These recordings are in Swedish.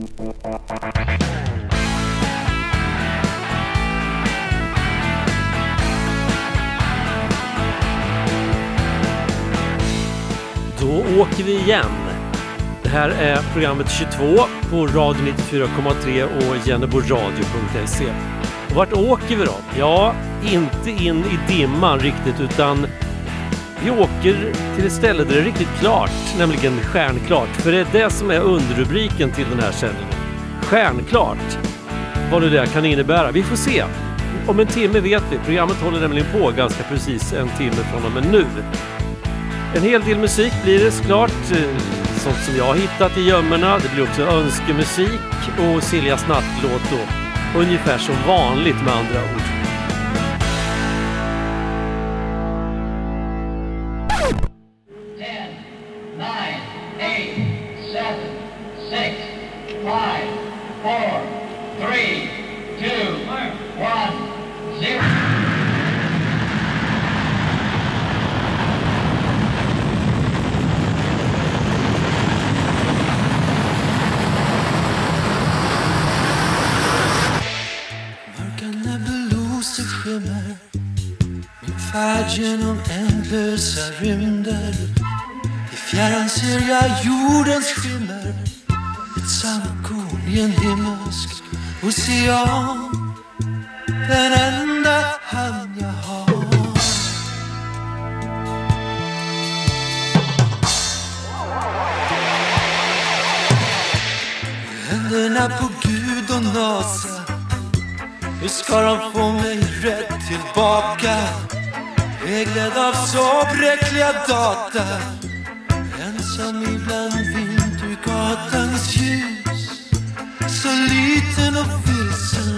Då åker vi igen. Det här är programmet 22 på Radio 94,3 och jenneboradio.se. Och vart åker vi då? Ja, inte in i dimman riktigt utan vi åker till ett ställe där det är riktigt klart, nämligen stjärnklart. För det är det som är underrubriken till den här sändningen. Stjärnklart. Vad nu det kan innebära. Vi får se. Om en timme vet vi. Programmet håller nämligen på ganska precis en timme från och med nu. En hel del musik blir det såklart. Eh, sånt som jag har hittat i gömmorna. Det blir också önskemusik och Siljas nattlåt då. Ungefär som vanligt med andra ord. Jordens skimmer, ett sandkorn i en himmelsk ocean. Den enda hamn jag har. Händerna på Gud och NASA hur ska de få mig rätt tillbaka? Vägledd av så bräckliga data Ensam ibland Vintergatans ljus Så liten och vilsen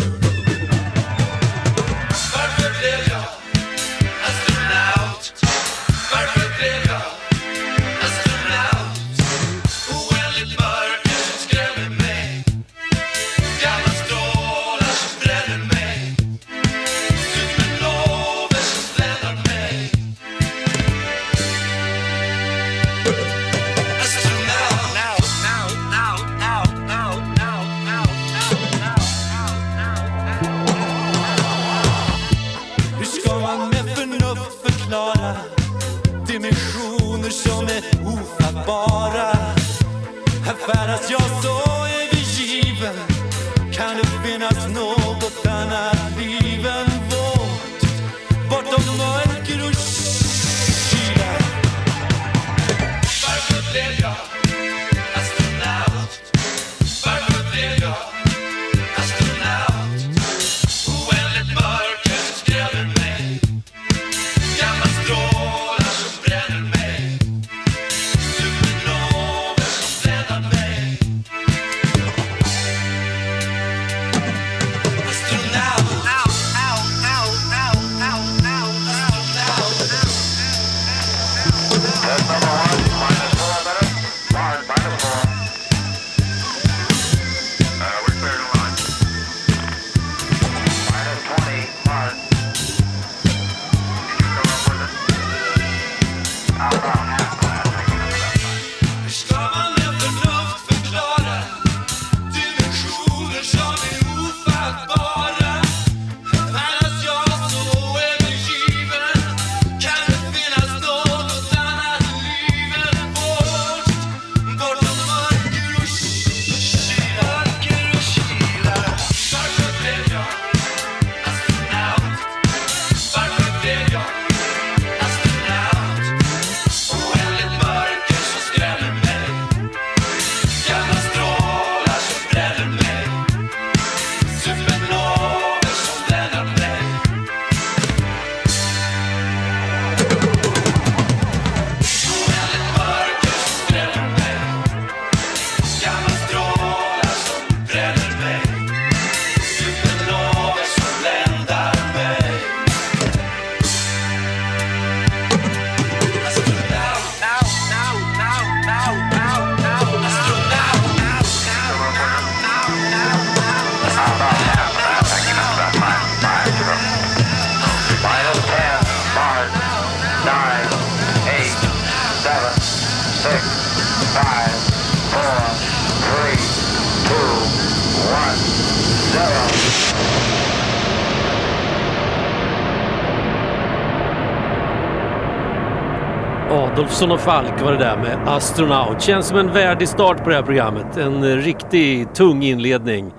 Olsson och Falk var det där med Astronaut. Känns som en värdig start på det här programmet. En eh, riktigt tung inledning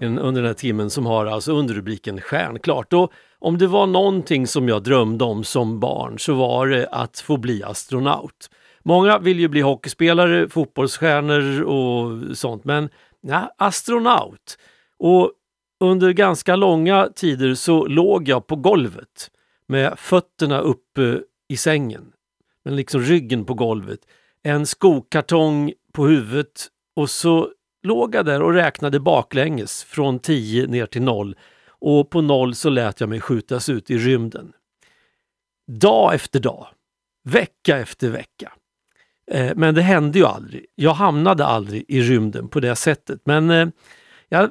under den här timmen som har alltså underrubriken Stjärnklart. Och om det var någonting som jag drömde om som barn så var det att få bli astronaut. Många vill ju bli hockeyspelare, fotbollsstjärnor och sånt men ja, astronaut. Och under ganska långa tider så låg jag på golvet med fötterna uppe eh, i sängen. Men liksom ryggen på golvet. En skokartong på huvudet och så låg jag där och räknade baklänges från 10 ner till 0 och på 0 så lät jag mig skjutas ut i rymden. Dag efter dag, vecka efter vecka. Eh, men det hände ju aldrig. Jag hamnade aldrig i rymden på det sättet. Men eh, jag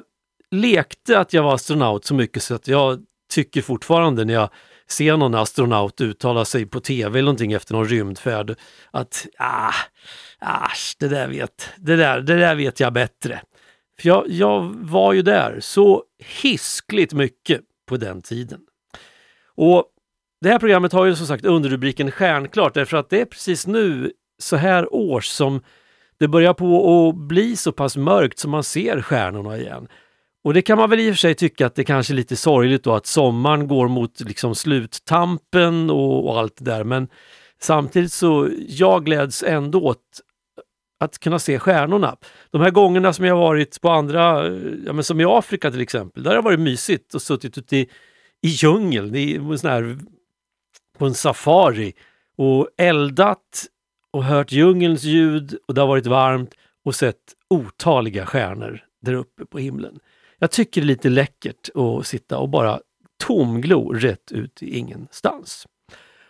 lekte att jag var astronaut så mycket så att jag tycker fortfarande när jag ser någon astronaut uttala sig på tv eller någonting efter någon rymdfärd att ah, asch, det där vet, det där, det där vet jag bättre. För jag, jag var ju där så hiskligt mycket på den tiden. Och det här programmet har ju som sagt underrubriken Stjärnklart därför att det är precis nu så här års som det börjar på att bli så pass mörkt som man ser stjärnorna igen. Och det kan man väl i och för sig tycka att det kanske är lite sorgligt då att sommaren går mot liksom sluttampen och, och allt det där men samtidigt så jag gläds ändå åt att kunna se stjärnorna. De här gångerna som jag varit på andra, ja men som i Afrika till exempel, där har det varit mysigt och suttit ute i, i djungeln, i, sån här, på en safari och eldat och hört djungelns ljud och det har varit varmt och sett otaliga stjärnor där uppe på himlen. Jag tycker det är lite läckert att sitta och bara tomglo rätt ut i ingenstans.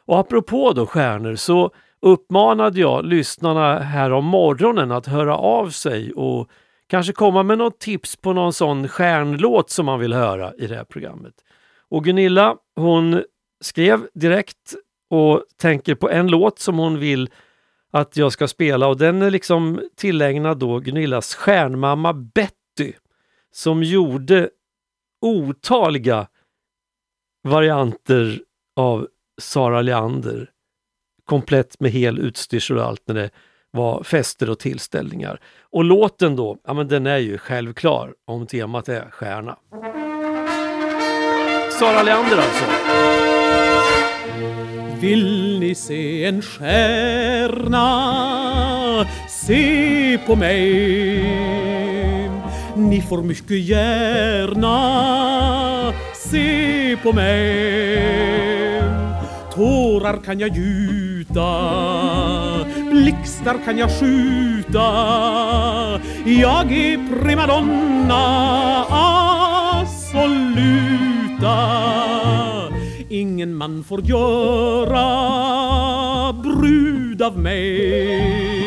Och apropå då stjärnor så uppmanade jag lyssnarna här om morgonen att höra av sig och kanske komma med något tips på någon sån stjärnlåt som man vill höra i det här programmet. Och Gunilla hon skrev direkt och tänker på en låt som hon vill att jag ska spela och den är liksom tillägnad då Gunillas stjärnmamma Betty som gjorde otaliga varianter av Sara Leander komplett med hel utstyrsel och allt när det var fester och tillställningar. Och låten då, ja men den är ju självklar om temat är stjärna. Sara Leander alltså. Vill ni se en stjärna? Se på mig. Ni får mycket gärna se på mig. Tårar kan jag gjuta, blixtar kan jag skjuta. Jag är primadonna, assoluta. Ingen man får göra brud av mig.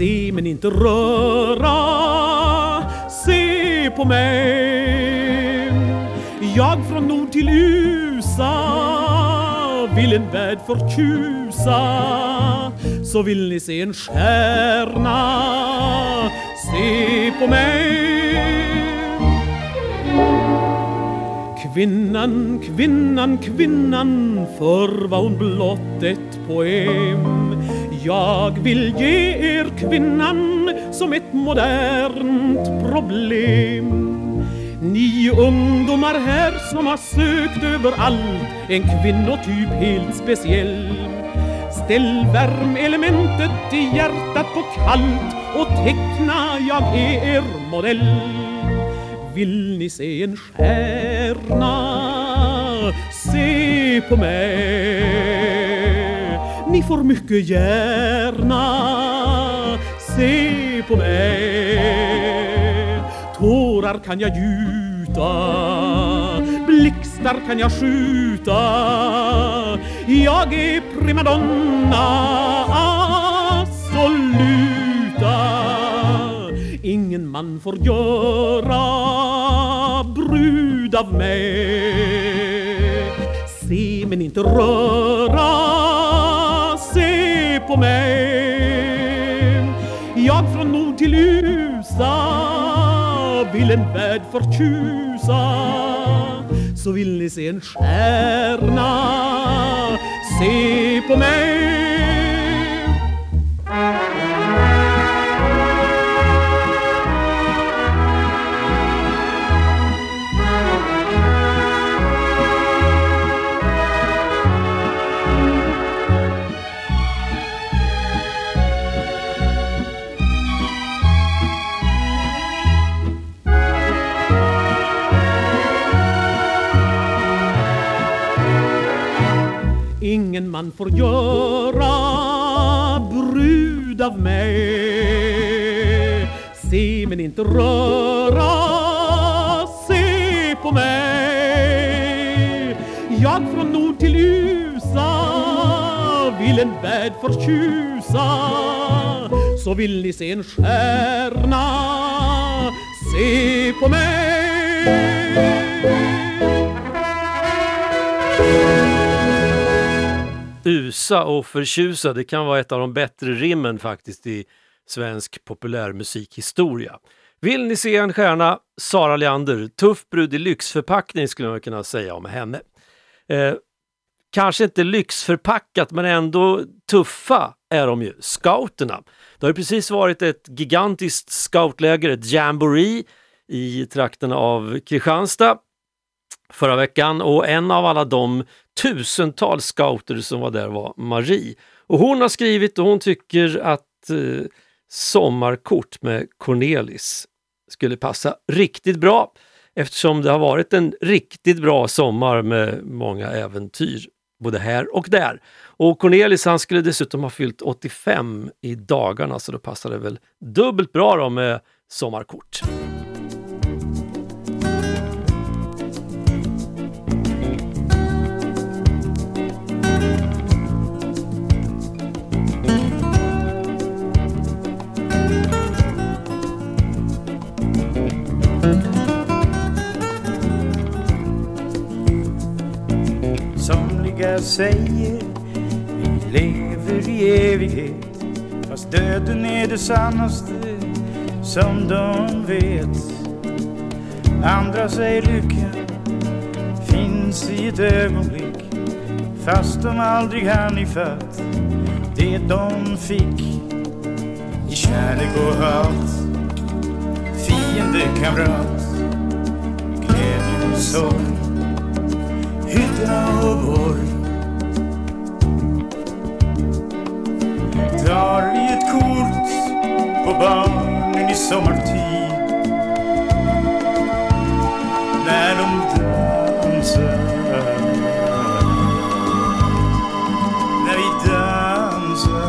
Se men inte röra, se på mig. Jag från nord till USA vill en värld förtjusa. Så vill ni se en stjärna, se på mig. Kvinnan, kvinnan, kvinnan, för var hon blott ett poem. Jag vill ge er kvinnan som ett modernt problem. Ni ungdomar här som har sökt överallt en kvinnotyp helt speciell. Ställ värmelementet i hjärtat på kallt och teckna jag är er modell. Vill ni se en stjärna? Se på mig. Ni får mycket gärna se på mig. Tårar kan jag gjuta, blixtar kan jag skjuta. Jag är primadonna, assoluta. Ingen man får göra brud av mig. Se men inte röra, på mig. Jag från nord till USA vill en värld förtjusa. Så vill ni se en stjärna, se på mig. Man får göra brud av mig. Se men inte röra, se på mig. Jag från nord till USA vill en värld förtjusa. Så vill ni se en stjärna, se på mig. USA och förtjusa, det kan vara ett av de bättre rimmen faktiskt i svensk populärmusikhistoria. Vill ni se en stjärna? Sara Leander, tuff brud i lyxförpackning skulle man kunna säga om henne. Eh, kanske inte lyxförpackat men ändå tuffa är de ju, scouterna. Det har ju precis varit ett gigantiskt scoutläger, ett jamboree i trakterna av Kristianstad förra veckan och en av alla de tusentals scouter som var där var Marie. Och hon har skrivit och hon tycker att eh, Sommarkort med Cornelis skulle passa riktigt bra eftersom det har varit en riktigt bra sommar med många äventyr både här och där. Och Cornelis han skulle dessutom ha fyllt 85 i dagarna så då passar det väl dubbelt bra då med Sommarkort. Somliga säger vi lever i evighet. Fast döden är det sannaste som de vet. Andra säger lyckan finns i ett ögonblick Fast de aldrig hann ifatt det de fick. I kärlek och hat Fiende, kamrat, glädje och sorg hytta och borg Tar vi ett kort på barnen i sommartid. När de dansar. När vi dansar.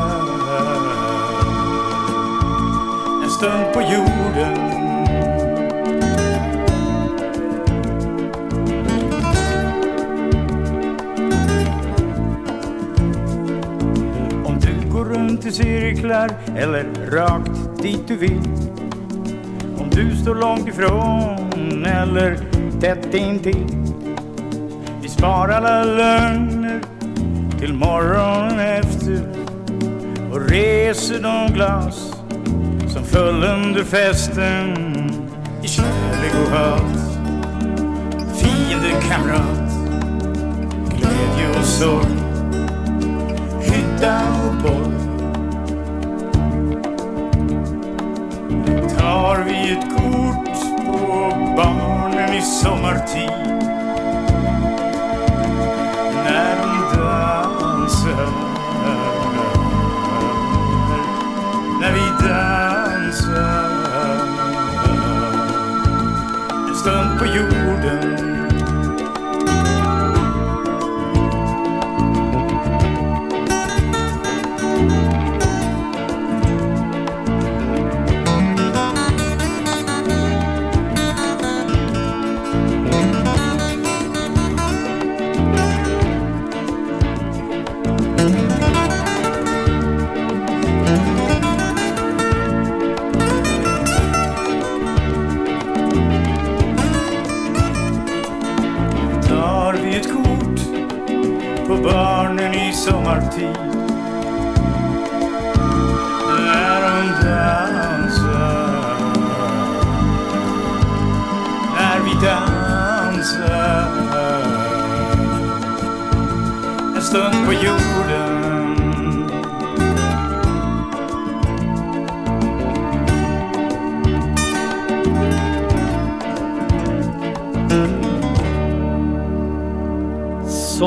En stund på jorden. I cirklar eller rakt dit du vill. Om du står långt ifrån eller tätt intill. Vi sparar alla lögner till morgonen efter. Och reser de glas som föll under festen i kärlek och hat. Fiende, kamrat, glädje och sorg. Hytta och borg. Tar vi ett kort på barnen i sommartid. När de dansar. När vi dansar. En stund på jorden. I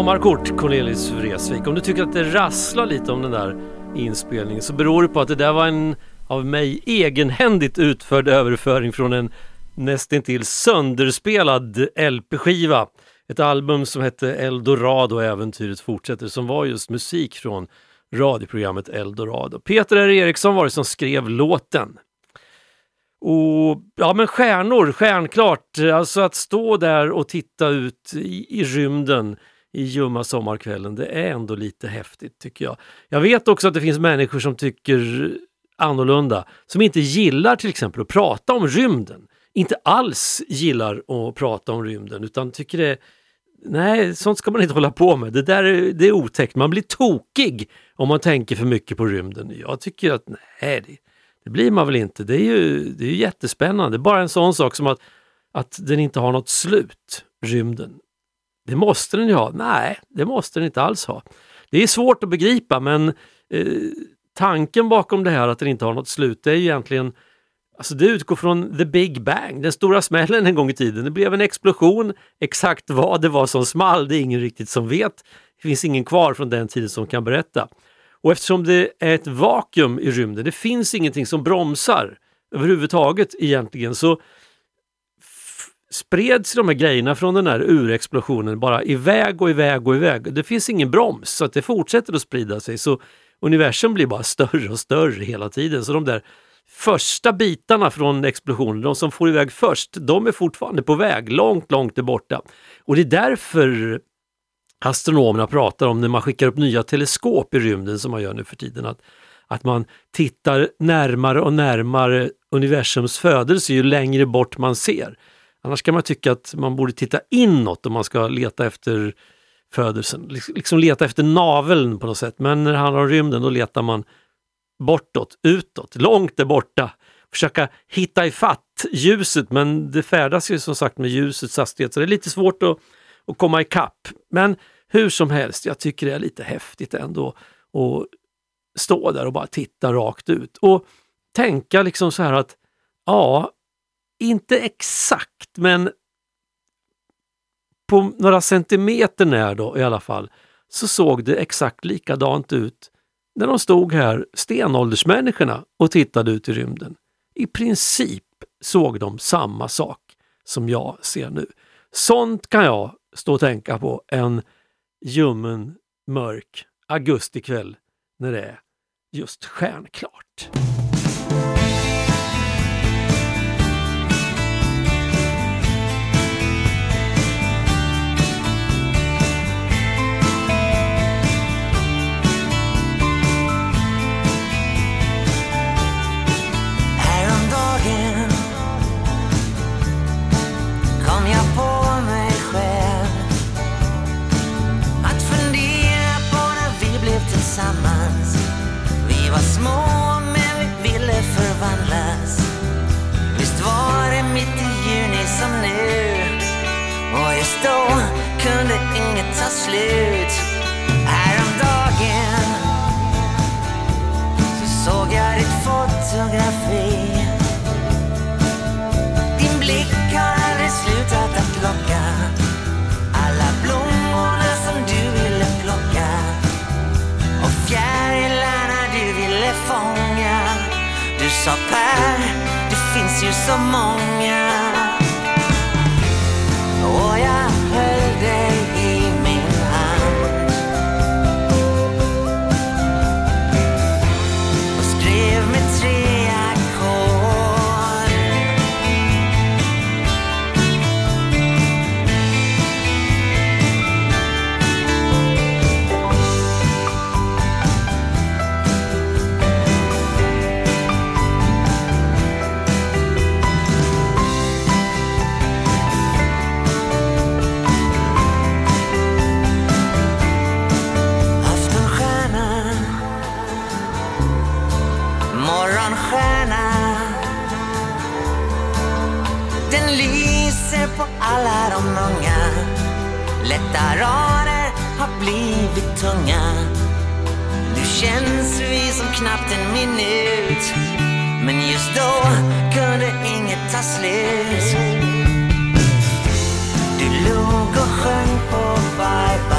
Sommarkort, Cornelis Vreeswijk. Om du tycker att det rasslar lite om den där inspelningen så beror det på att det där var en av mig egenhändigt utförd överföring från en nästintill sönderspelad LP-skiva. ett album som hette Eldorado äventyret fortsätter som var just musik från radioprogrammet Eldorado. Peter R. Eriksson var det som skrev låten. Och ja men stjärnor, stjärnklart. Alltså att stå där och titta ut i, i rymden i ljumma sommarkvällen, det är ändå lite häftigt tycker jag. Jag vet också att det finns människor som tycker annorlunda, som inte gillar till exempel att prata om rymden. Inte alls gillar att prata om rymden utan tycker det Nej, sånt ska man inte hålla på med. Det där är, det är otäckt. Man blir tokig om man tänker för mycket på rymden. Jag tycker att nej, det, det blir man väl inte. Det är ju det är ju jättespännande. Bara en sån sak som att, att den inte har något slut, rymden. Det måste den ju ha. Nej, det måste den inte alls ha. Det är svårt att begripa men eh, tanken bakom det här att den inte har något slut, det är ju egentligen Alltså det utgår från the big bang, den stora smällen en gång i tiden. Det blev en explosion, exakt vad det var som small, det är ingen riktigt som vet. Det finns ingen kvar från den tiden som kan berätta. Och eftersom det är ett vakuum i rymden, det finns ingenting som bromsar överhuvudtaget egentligen, så spreds de här grejerna från den här urexplosionen bara iväg och iväg och iväg. Det finns ingen broms så att det fortsätter att sprida sig. Så universum blir bara större och större hela tiden. Så de där första bitarna från explosionen, de som får iväg först, de är fortfarande på väg långt, långt borta. Och det är därför astronomerna pratar om när man skickar upp nya teleskop i rymden som man gör nu för tiden, att, att man tittar närmare och närmare universums födelse ju längre bort man ser. Annars kan man tycka att man borde titta inåt om man ska leta efter födelsen, liksom leta efter naveln på något sätt. Men när det handlar om rymden då letar man bortåt, utåt, långt där borta. Försöka hitta ifatt ljuset men det färdas ju som sagt med ljusets hastighet så det är lite svårt att, att komma ikapp. Men hur som helst, jag tycker det är lite häftigt ändå att stå där och bara titta rakt ut och tänka liksom så här att ja, inte exakt men på några centimeter när då i alla fall så såg det exakt likadant ut när de stod här, stenåldersmänniskorna, och tittade ut i rymden. I princip såg de samma sak som jag ser nu. Sånt kan jag stå och tänka på en ljummen, mörk augustikväll när det är just stjärnklart. Inget tar slut. Häromdagen så såg jag ditt fotografi. Din blick har aldrig slutat att locka. Alla blommorna som du ville plocka. Och fjärilarna du ville fånga. Du sa Per, det finns ju så många. Rader har blivit tunga. Nu känns vi som knappt en minut. Men just då kunde inget ta slut. Du log och sjöng på Bye Bye.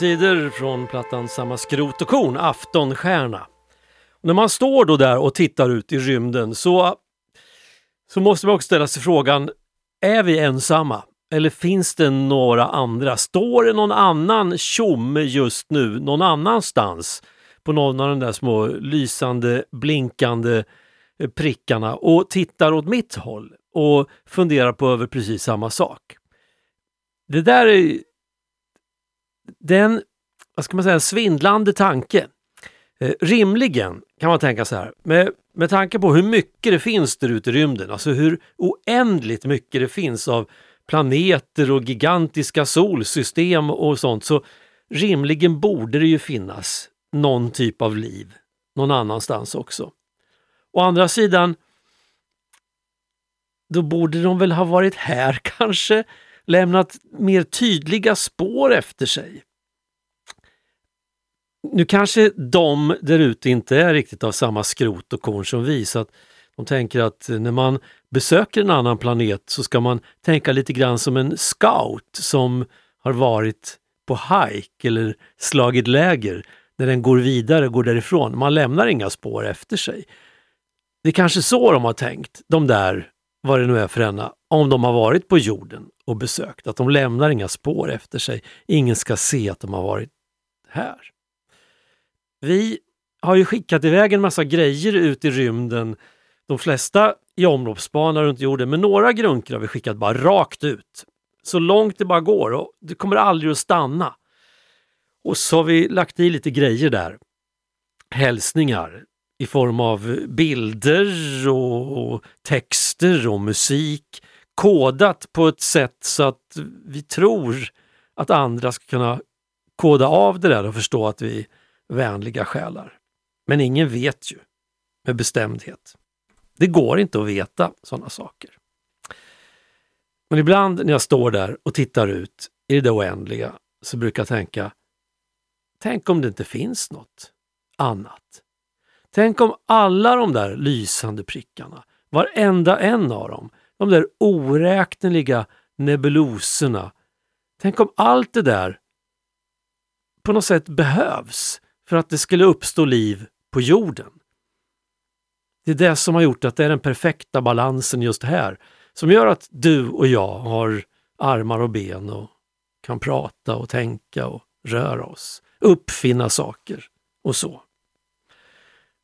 Medeltider från plattan Samma skrot och korn, Aftonstjärna. Och när man står då där och tittar ut i rymden så, så måste man också ställa sig frågan, är vi ensamma? Eller finns det några andra? Står det någon annan tjomme just nu någon annanstans på någon av de där små lysande, blinkande eh, prickarna och tittar åt mitt håll och funderar på över precis samma sak? Det där är det är en, vad ska man säga, svindlande tanke. Eh, rimligen kan man tänka så här, med, med tanke på hur mycket det finns där ute i rymden, alltså hur oändligt mycket det finns av planeter och gigantiska solsystem och sånt, så rimligen borde det ju finnas någon typ av liv någon annanstans också. Å andra sidan, då borde de väl ha varit här kanske, lämnat mer tydliga spår efter sig. Nu kanske de där ute inte är riktigt av samma skrot och korn som vi, så att de tänker att när man besöker en annan planet så ska man tänka lite grann som en scout som har varit på hike eller slagit läger. När den går vidare, går därifrån. Man lämnar inga spår efter sig. Det är kanske så de har tänkt, de där, vad det nu är för ena, om de har varit på jorden och besökt. Att de lämnar inga spår efter sig. Ingen ska se att de har varit här. Vi har ju skickat iväg en massa grejer ut i rymden. De flesta i omloppsbana runt jorden, men några grunkor har vi skickat bara rakt ut. Så långt det bara går och det kommer aldrig att stanna. Och så har vi lagt i lite grejer där. Hälsningar i form av bilder och texter och musik kodat på ett sätt så att vi tror att andra ska kunna koda av det där och förstå att vi är vänliga själar. Men ingen vet ju med bestämdhet. Det går inte att veta sådana saker. Men ibland när jag står där och tittar ut i det oändliga så brukar jag tänka, tänk om det inte finns något annat. Tänk om alla de där lysande prickarna, varenda en av dem, de där oräkneliga nebuloserna. Tänk om allt det där på något sätt behövs för att det skulle uppstå liv på jorden. Det är det som har gjort att det är den perfekta balansen just här som gör att du och jag har armar och ben och kan prata och tänka och röra oss, uppfinna saker och så.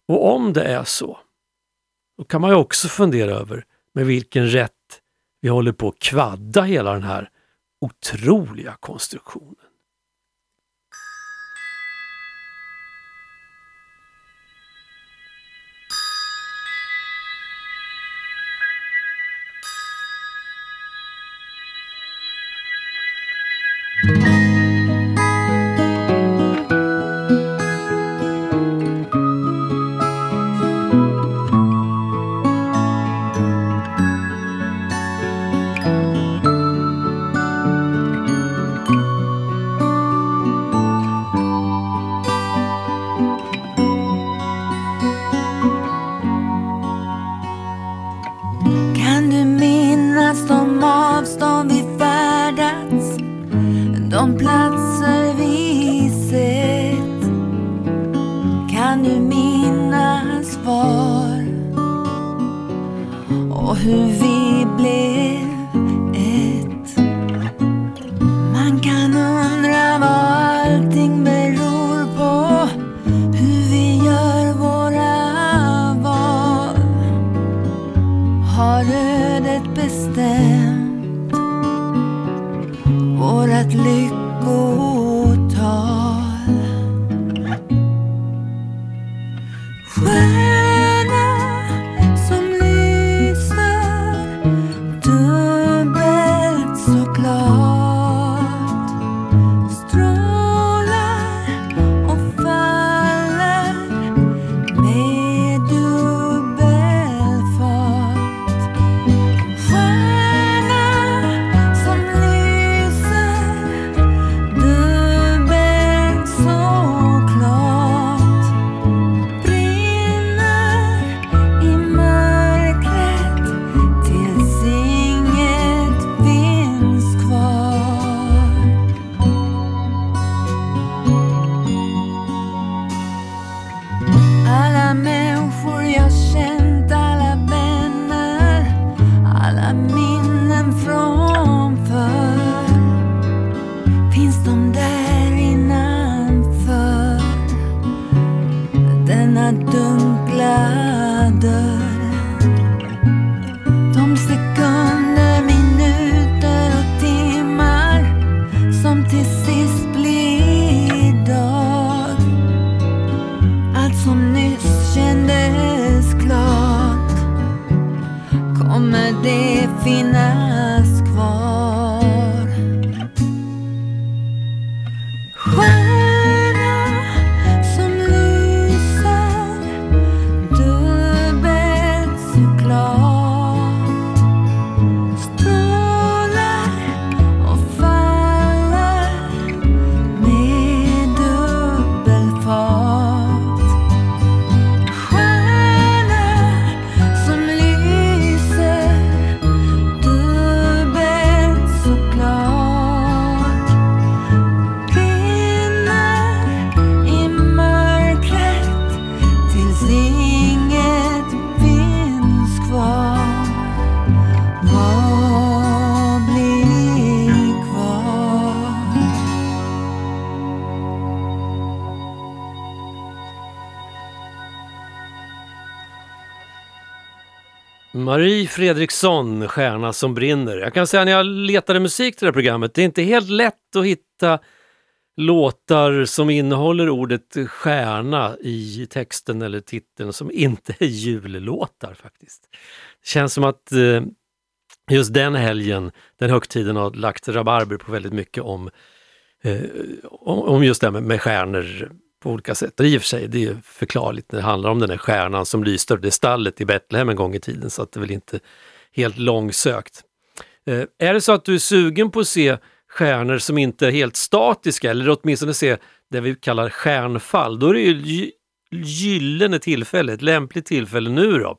Och om det är så, då kan man ju också fundera över med vilken rätt vi håller på att kvadda hela den här otroliga konstruktionen. Marie Fredriksson, Stjärna som brinner. Jag kan säga när jag letade musik till det här programmet, det är inte helt lätt att hitta låtar som innehåller ordet stjärna i texten eller titeln som inte är jullåtar faktiskt. Det känns som att eh, just den helgen, den högtiden har lagt rabarber på väldigt mycket om, eh, om just det här med stjärnor på olika sätt. Och i och för sig, det är ju förklarligt när det handlar om den här stjärnan som lyste det stallet i Betlehem en gång i tiden, så att det är väl inte helt långsökt. Eh, är det så att du är sugen på att se stjärnor som inte är helt statiska, eller åtminstone se det vi kallar stjärnfall, då är det ju gyllene tillfälle, ett lämpligt tillfälle nu då,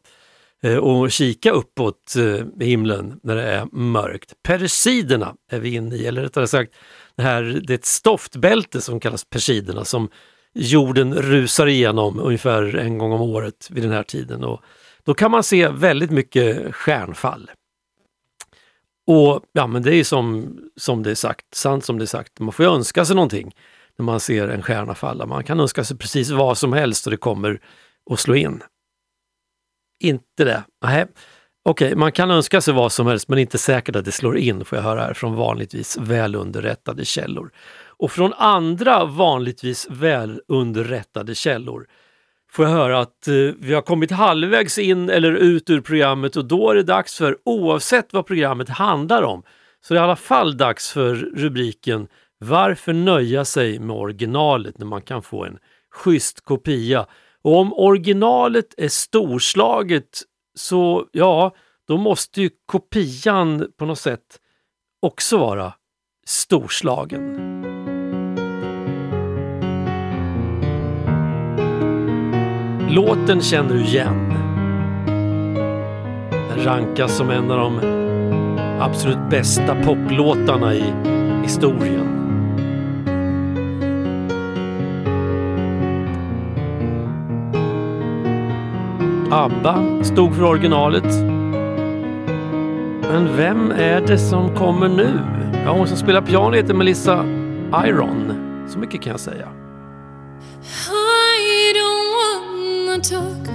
eh, och kika uppåt eh, himlen när det är mörkt. Persiderna är vi inne i, eller rättare sagt, det, här, det är ett stoftbälte som kallas Persiderna som jorden rusar igenom ungefär en gång om året vid den här tiden. Och då kan man se väldigt mycket stjärnfall. Och ja, men det är som, som det är sagt, sant som det är sagt. Man får ju önska sig någonting när man ser en stjärna falla. Man kan önska sig precis vad som helst och det kommer att slå in. Inte det? Nej. Okej, man kan önska sig vad som helst men inte säkert att det slår in får jag höra här från vanligtvis välunderrättade källor. Och från andra vanligtvis välunderrättade källor får jag höra att eh, vi har kommit halvvägs in eller ut ur programmet och då är det dags för, oavsett vad programmet handlar om, så det är i alla fall dags för rubriken Varför nöja sig med originalet när man kan få en schysst kopia? Och om originalet är storslaget så ja, då måste ju kopian på något sätt också vara storslagen. Låten känner du igen. Den rankas som en av de absolut bästa poplåtarna i historien. ABBA stod för originalet. Men vem är det som kommer nu? Ja, hon som spelar piano heter Melissa Iron. Så mycket kan jag säga. I don't wanna talk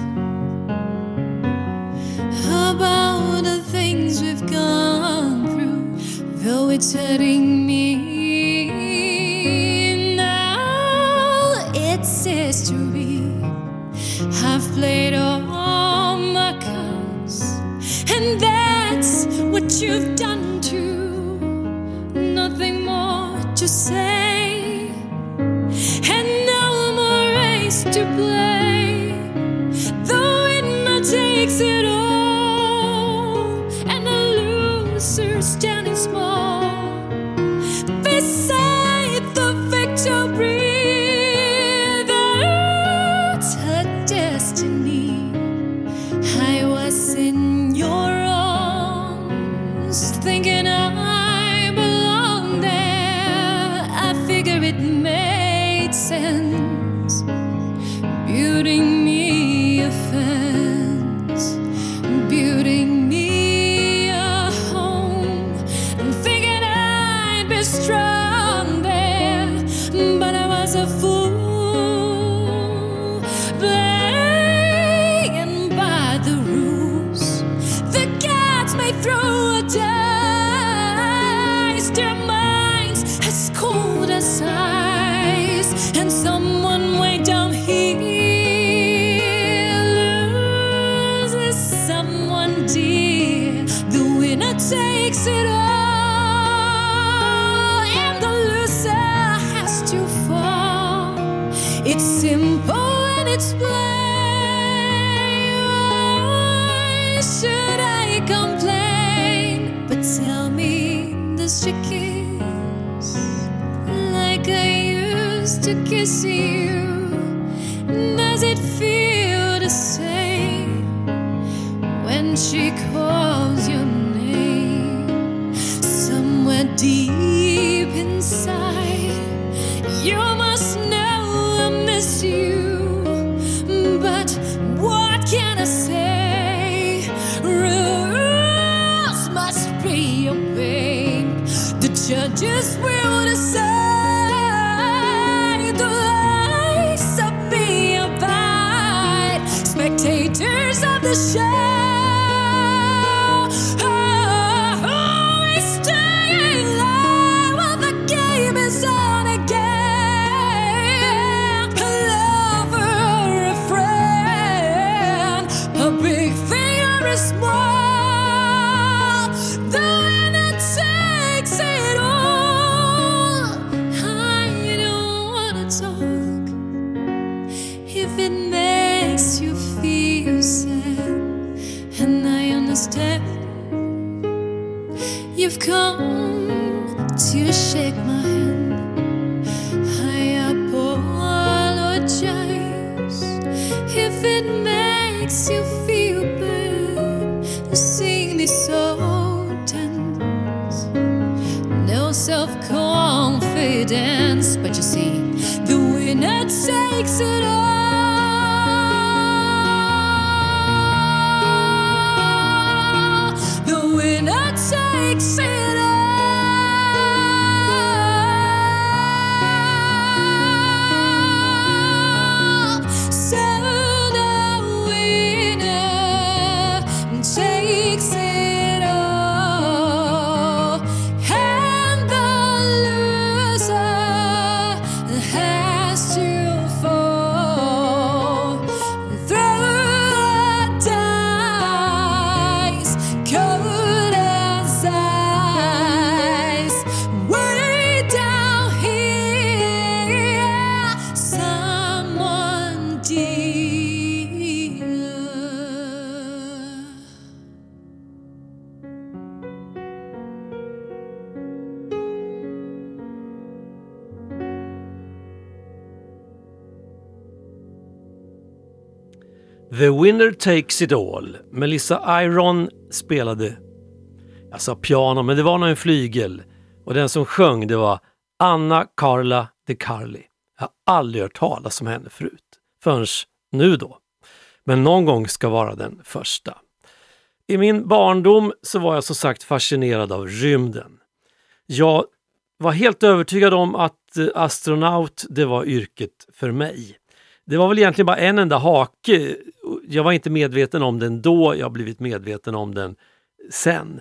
about the things we've gone through, though it's hurting me now. It's history. I've played all my cards, and that's what you've done say. Takes it The Winner Takes It All. Melissa Iron spelade, jag sa piano, men det var nog en flygel. Och den som sjöng det var Anna Carla de Carli. Jag har aldrig hört talas om henne förut. Förrän nu då. Men någon gång ska vara den första. I min barndom så var jag som sagt fascinerad av rymden. Jag var helt övertygad om att eh, astronaut, det var yrket för mig. Det var väl egentligen bara en enda hake. Jag var inte medveten om den då, jag har blivit medveten om den sen.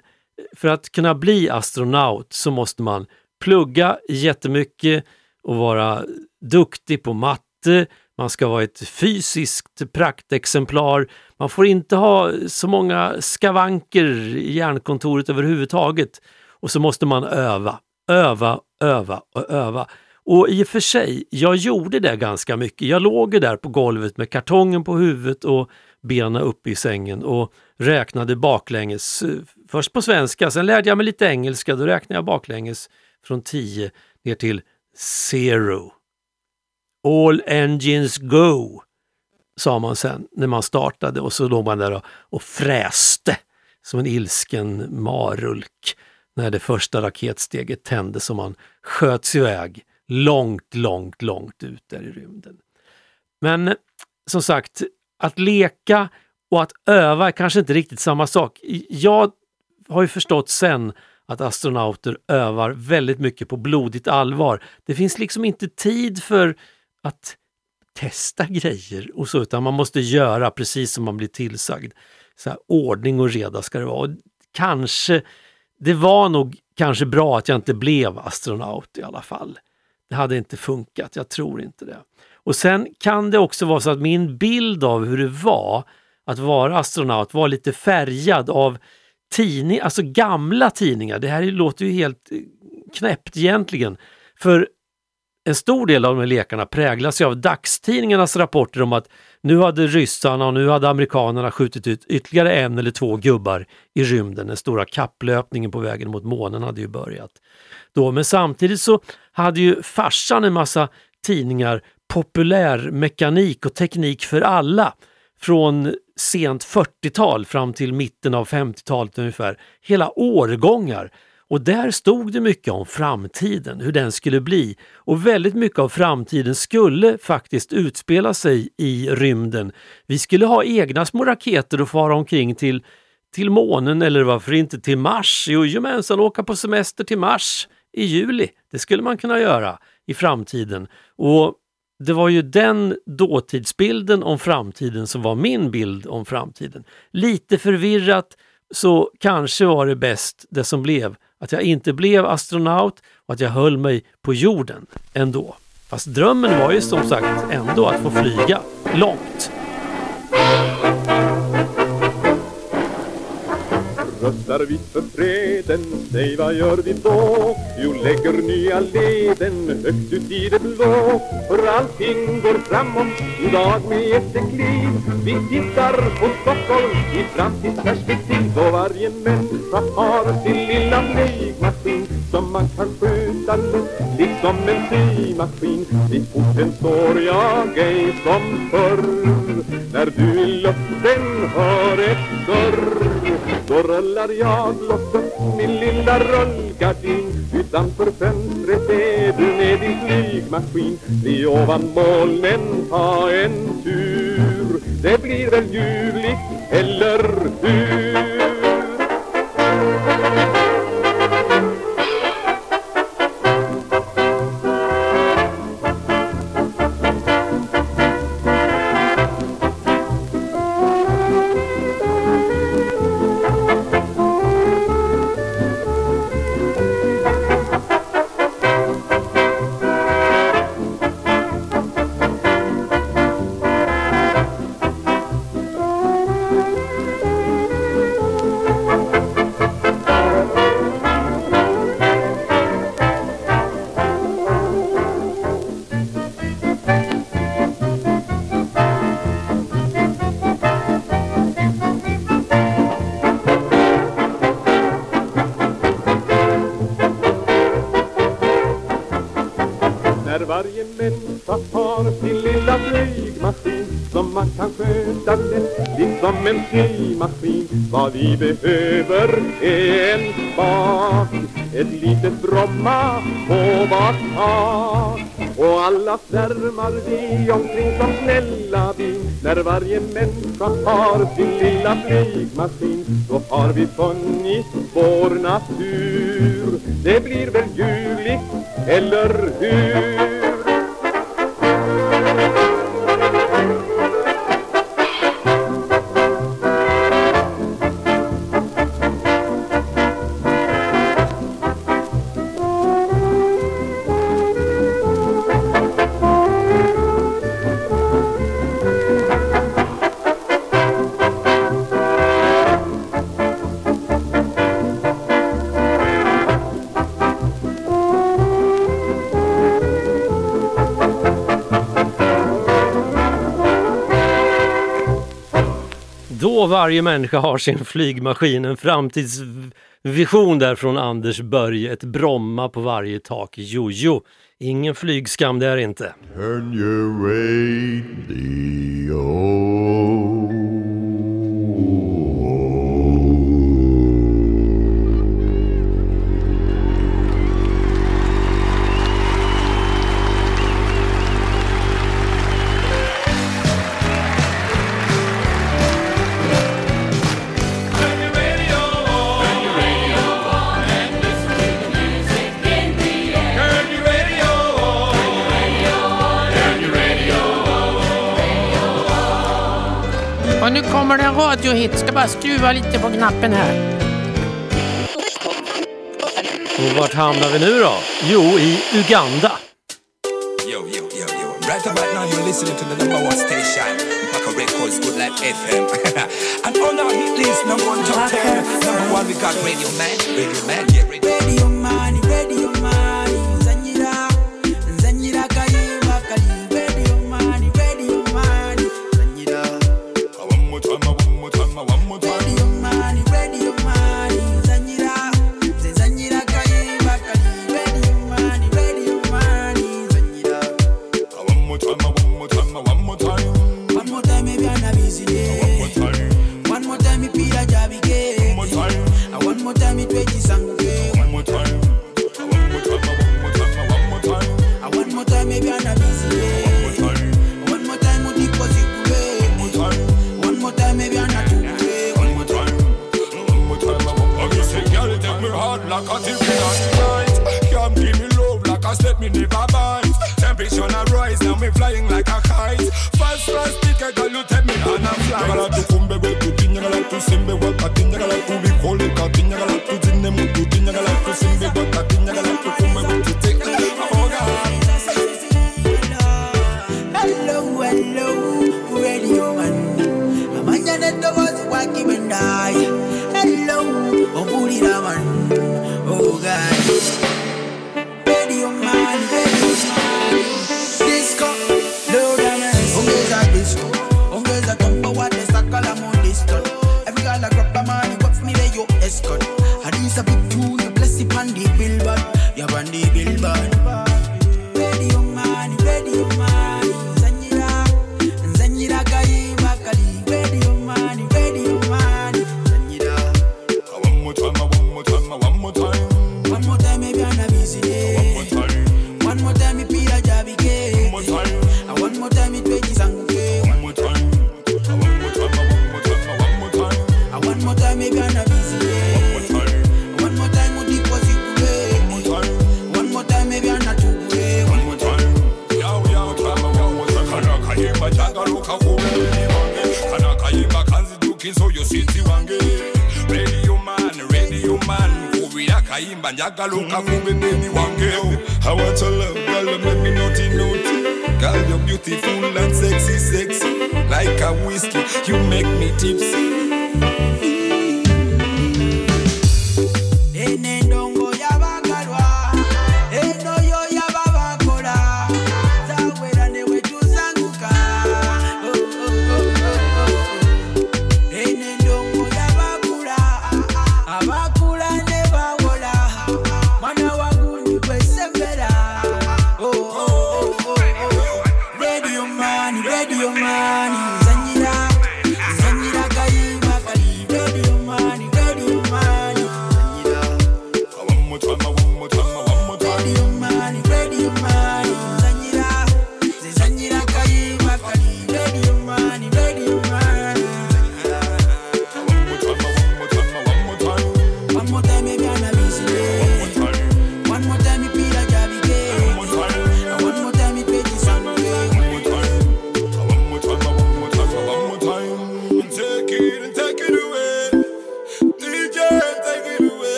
För att kunna bli astronaut så måste man plugga jättemycket och vara duktig på matte. Man ska vara ett fysiskt praktexemplar. Man får inte ha så många skavanker i hjärnkontoret överhuvudtaget. Och så måste man öva, öva, öva och öva. Och i och för sig, jag gjorde det ganska mycket. Jag låg ju där på golvet med kartongen på huvudet och benen uppe i sängen och räknade baklänges. Först på svenska, sen lärde jag mig lite engelska. Då räknade jag baklänges från 10 ner till zero. All engines go, sa man sen när man startade och så låg man där och, och fräste som en ilsken marulk när det första raketsteget tändes och man sköts iväg långt, långt, långt ut där i rymden. Men eh, som sagt, att leka och att öva är kanske inte riktigt samma sak. Jag har ju förstått sen att astronauter övar väldigt mycket på blodigt allvar. Det finns liksom inte tid för att testa grejer och så, utan man måste göra precis som man blir tillsagd. Så här, ordning och reda ska det vara. Och kanske, det var nog kanske bra att jag inte blev astronaut i alla fall. Det hade inte funkat, jag tror inte det. Och sen kan det också vara så att min bild av hur det var att vara astronaut var lite färgad av tidning, alltså gamla tidningar. Det här låter ju helt knäppt egentligen. För en stor del av de här lekarna präglas ju av dagstidningarnas rapporter om att nu hade ryssarna och nu hade amerikanerna skjutit ut ytterligare en eller två gubbar i rymden. Den stora kapplöpningen på vägen mot månen hade ju börjat. Då. Men samtidigt så hade ju farsan en massa tidningar populärmekanik och teknik för alla från sent 40-tal fram till mitten av 50-talet ungefär. Hela årgångar. Och där stod det mycket om framtiden, hur den skulle bli. Och väldigt mycket av framtiden skulle faktiskt utspela sig i rymden. Vi skulle ha egna små raketer och fara omkring till, till månen eller varför inte till Mars. Jojomensan, åka på semester till Mars i juli. Det skulle man kunna göra i framtiden. Och det var ju den dåtidsbilden om framtiden som var min bild om framtiden. Lite förvirrat, så kanske var det bäst det som blev. Att jag inte blev astronaut och att jag höll mig på jorden ändå. Fast drömmen var ju som sagt ändå att få flyga långt. Röstar vi för freden, säg vad gör vi då? Jo, lägger nya leden högt ut i det blå. För allting går framåt, idag med jättekliv Vi tittar på Stockholm i framtidsperspektiv. Och varje människa har sin lilla flygmaskin. Som man kan sköta lätt, liksom en symaskin. Vid porten står jag ej som förr. När du i luften hör ett surr då rullar jag loss upp min lilla rullgardin. Utanför fönstret är du med din flygmaskin. Vi ovan molnen ta en tur. Det blir väl ljuvligt, eller hur? Varje människa har sin lilla flygmaskin Som man kan sköta lätt, liksom en symaskin Vad vi behöver är en spak Ett litet Bromma på vart tak. Och alla svärmar vi omkring som snälla bin När varje människa har sin lilla flygmaskin Då har vi funnit vår natur. Det blir väl ljuvligt, eller hur? Varje människa har sin flygmaskin, en framtidsvision där från Anders Börje, ett Bromma på varje tak. Jojo, ingen flygskam där inte. Turn your radio. kommer det en radiohit. Ska bara skruva lite på knappen här. Och vart hamnar vi nu då? Jo, i Uganda. Yo, yo, yo, yo. Right about now you're listening to the number one station. Baka Records, Good Life FM. And on our hit list, number one top ten. Number one, we got Radio Man. Radio Man, yeah. Radio, radio Man, Radio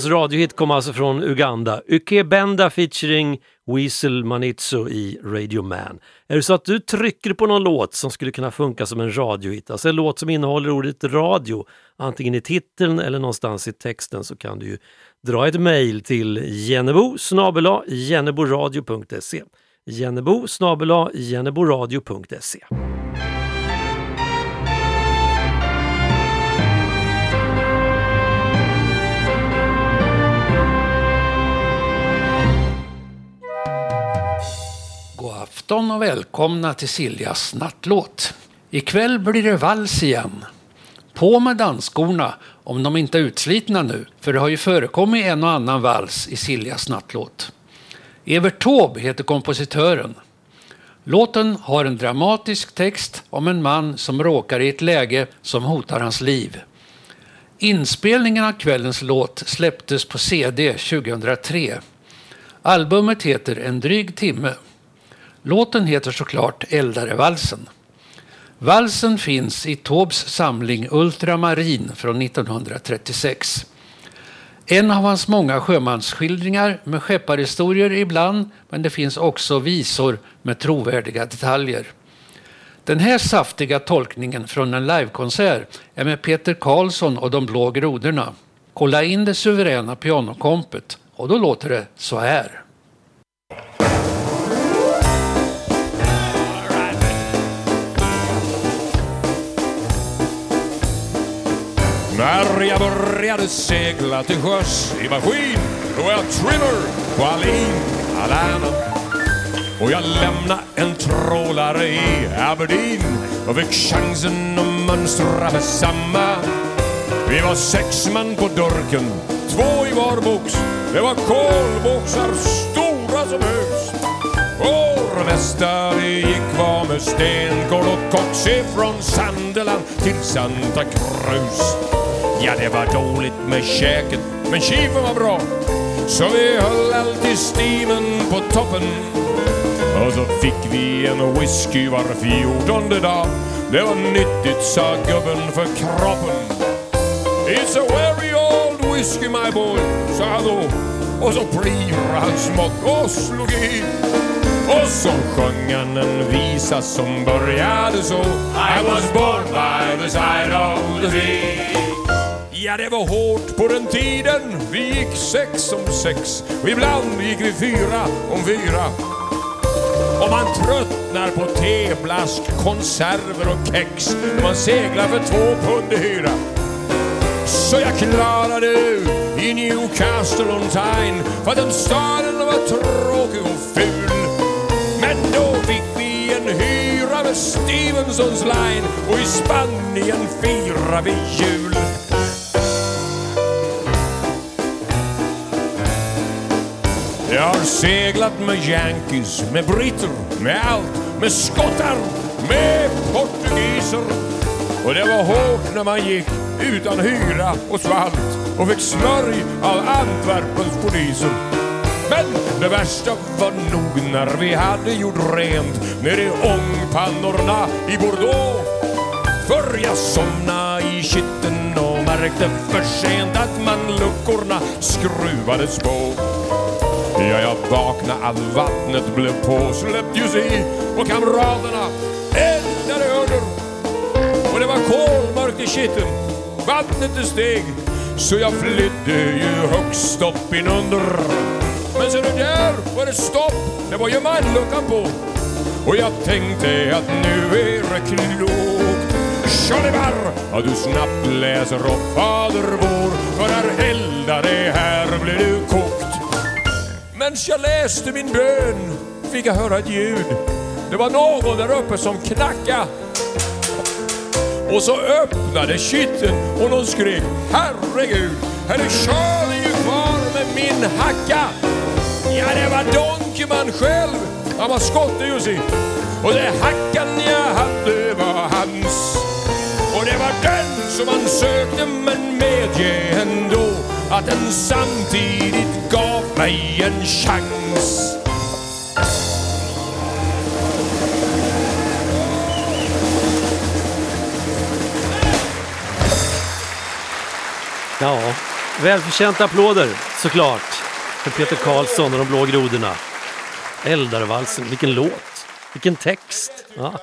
Veckans radiohit kom alltså från Uganda. Uke Benda featuring Weasel Manitso i Radio Man. Är det så att du trycker på någon låt som skulle kunna funka som en radiohit, alltså en låt som innehåller ordet radio, antingen i titeln eller någonstans i texten så kan du ju dra ett mejl till jennebo snabela jenneboradio.se jennebo jenneboradio.se afton och välkomna till Siljas nattlåt. Ikväll blir det vals igen. På med dansskorna om de inte är utslitna nu, för det har ju förekommit en och annan vals i Siljas nattlåt. Evert Taube heter kompositören. Låten har en dramatisk text om en man som råkar i ett läge som hotar hans liv. Inspelningen av kvällens låt släpptes på CD 2003. Albumet heter En dryg timme. Låten heter såklart Äldarevalsen. Valsen finns i Taubes samling Ultramarin från 1936. En av hans många sjömansskildringar med skepparhistorier ibland, men det finns också visor med trovärdiga detaljer. Den här saftiga tolkningen från en livekonsert är med Peter Karlsson och de blå grodorna. Kolla in det suveräna pianokompet och då låter det så här. När jag började segla till sjöss i maskin. Då var jag trimmer på Alin, Alana. Och jag lämnade en trålare i Aberdeen. Och fick chansen att mönstra med samma. Vi var sex man på durken, två i var box. Det var kolboxar stora som hus Vår mesta vi gick var med stenkol och koks ifrån Sandeland till Santa Cruz. Ja, det var dåligt med käket, men kifen var bra. Så vi höll alltid stimen på toppen. Och så fick vi en whisky var fjortonde dag. Det var nyttigt, sa gubben för kroppen. It's a very old whisky my boy, sa han då. Och så plirade han smått och slog i. Och så sjöng han en visa som började så. I was born by the side of the sea. Ja, det var hårt på den tiden. Vi gick sex om sex och ibland gick vi fyra om fyra. Och man tröttnar på teblask, konserver och kex när man seglar för två pund i hyra. Så jag klarade i Newcastle on Tyne för att den staden var tråkig och ful. Men då fick vi en hyra med Stevensons line och i Spanien firar vi jul. Jag har seglat med Yankees, med britter, med allt, med skottar, med portugiser. Och det var hårt när man gick utan hyra och svalt och fick smörj av Antwerpens poliser. Men det värsta var nog när vi hade gjort rent nere i ångpannorna i Bordeaux. För jag somna' i kitten och märkte för sent att man luckorna skruvades på. Ja, jag vaknade att vattnet blev påsläppt ju se och kamraterna eldade under. Och det var kolmörkt i kitteln, vattnet det steg så jag flydde ju högst upp inunder. Men så du där var det stopp, det var ju manluckan på. Och jag tänkte att nu är det klokt Tjolibar, att du snabbt läser upp Fader vår För här eldar det, här blir du kokt Medan jag läste min bön fick jag höra ett ljud. Det var någon där uppe som knacka. Och så öppnade kitten och någon skrek Herregud, här är Charlie ju kvar med min hacka? Ja, det var Donkeyman själv. Han var skotte Jussi. Och det hackan jag hade var hans. Och det var den som han sökte men medge ändå Att den samtidigt gav mig en chans Ja, välförtjänta applåder såklart för Peter Karlsson och de blå grodorna. Eldarvalsen, vilken låt, vilken text. Ja.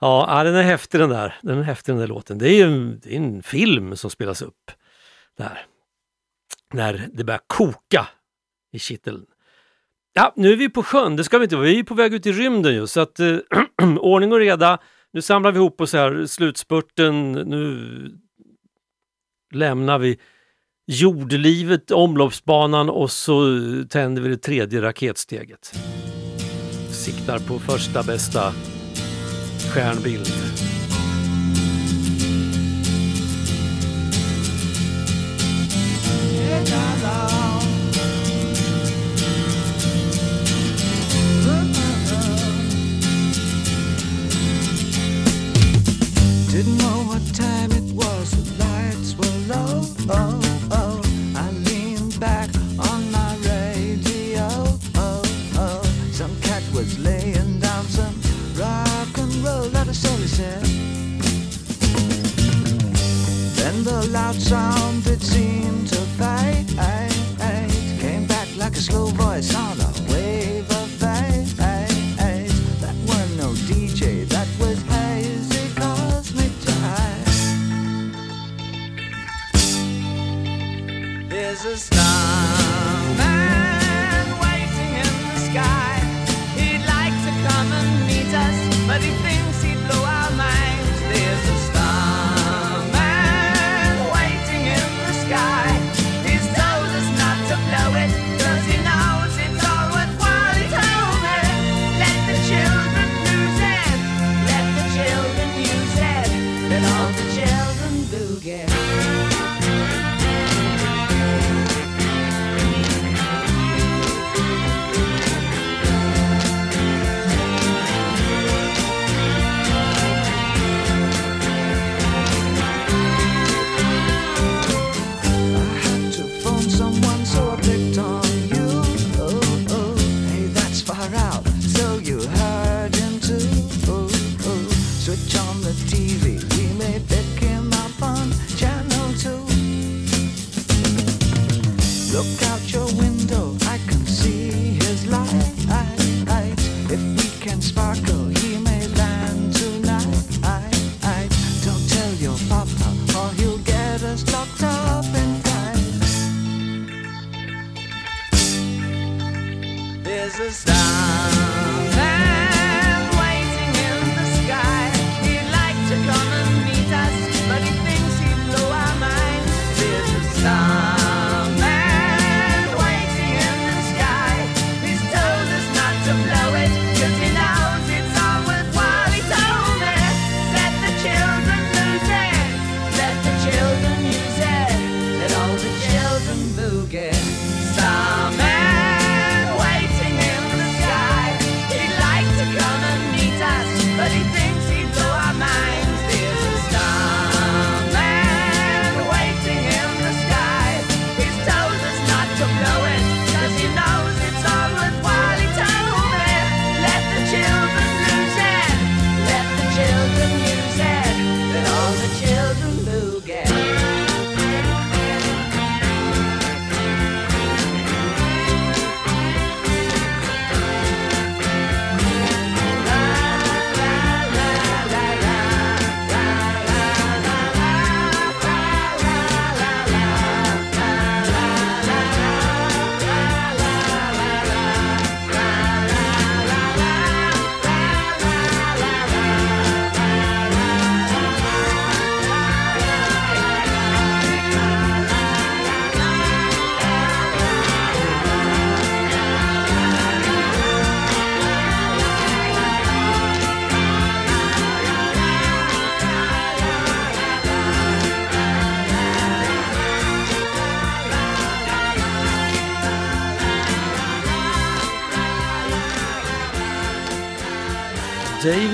Ja, den är häftig den där. Den är häftig den där låten. Det är ju en, det är en film som spelas upp där. När det börjar koka i kitteln. Ja, nu är vi på sjön, det ska vi inte vara. Vi är på väg ut i rymden ju, så att eh, ordning och reda. Nu samlar vi ihop oss här, slutspurten, nu lämnar vi jordlivet, omloppsbanan och så tänder vi det tredje raketsteget. Siktar på första bästa stjärnbild. The loud sound it seemed to fade. Came back like a slow voice on a wave of fade. That were no DJ, that was hazy cosmic jive. There's a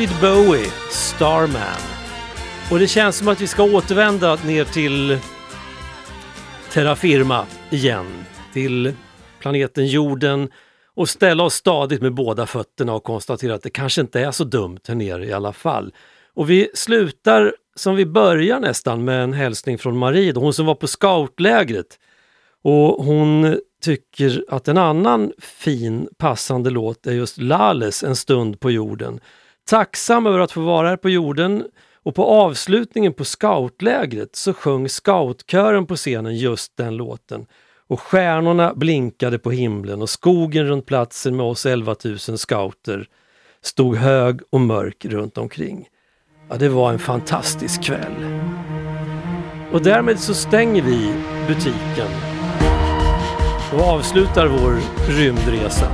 David Bowie, Starman. Och det känns som att vi ska återvända ner till Terra Firma igen. Till planeten jorden och ställa oss stadigt med båda fötterna och konstatera att det kanske inte är så dumt här nere i alla fall. Och vi slutar som vi börjar nästan med en hälsning från Marie, då, hon som var på scoutlägret. Och hon tycker att en annan fin passande låt är just Lales En stund på jorden. Tacksam över att få vara här på jorden och på avslutningen på scoutlägret så sjöng scoutkören på scenen just den låten. Och stjärnorna blinkade på himlen och skogen runt platsen med oss 11 000 scouter stod hög och mörk runt omkring. Ja, det var en fantastisk kväll. Och därmed så stänger vi butiken och avslutar vår rymdresa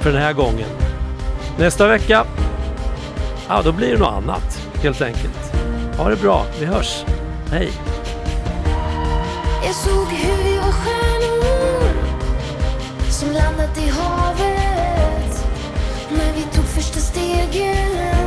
för den här gången. Nästa vecka, ja då blir det något annat helt enkelt. Ha det bra, vi hörs. Hej! Jag såg hur vi var stjärnor som landat i havet när vi tog första stegen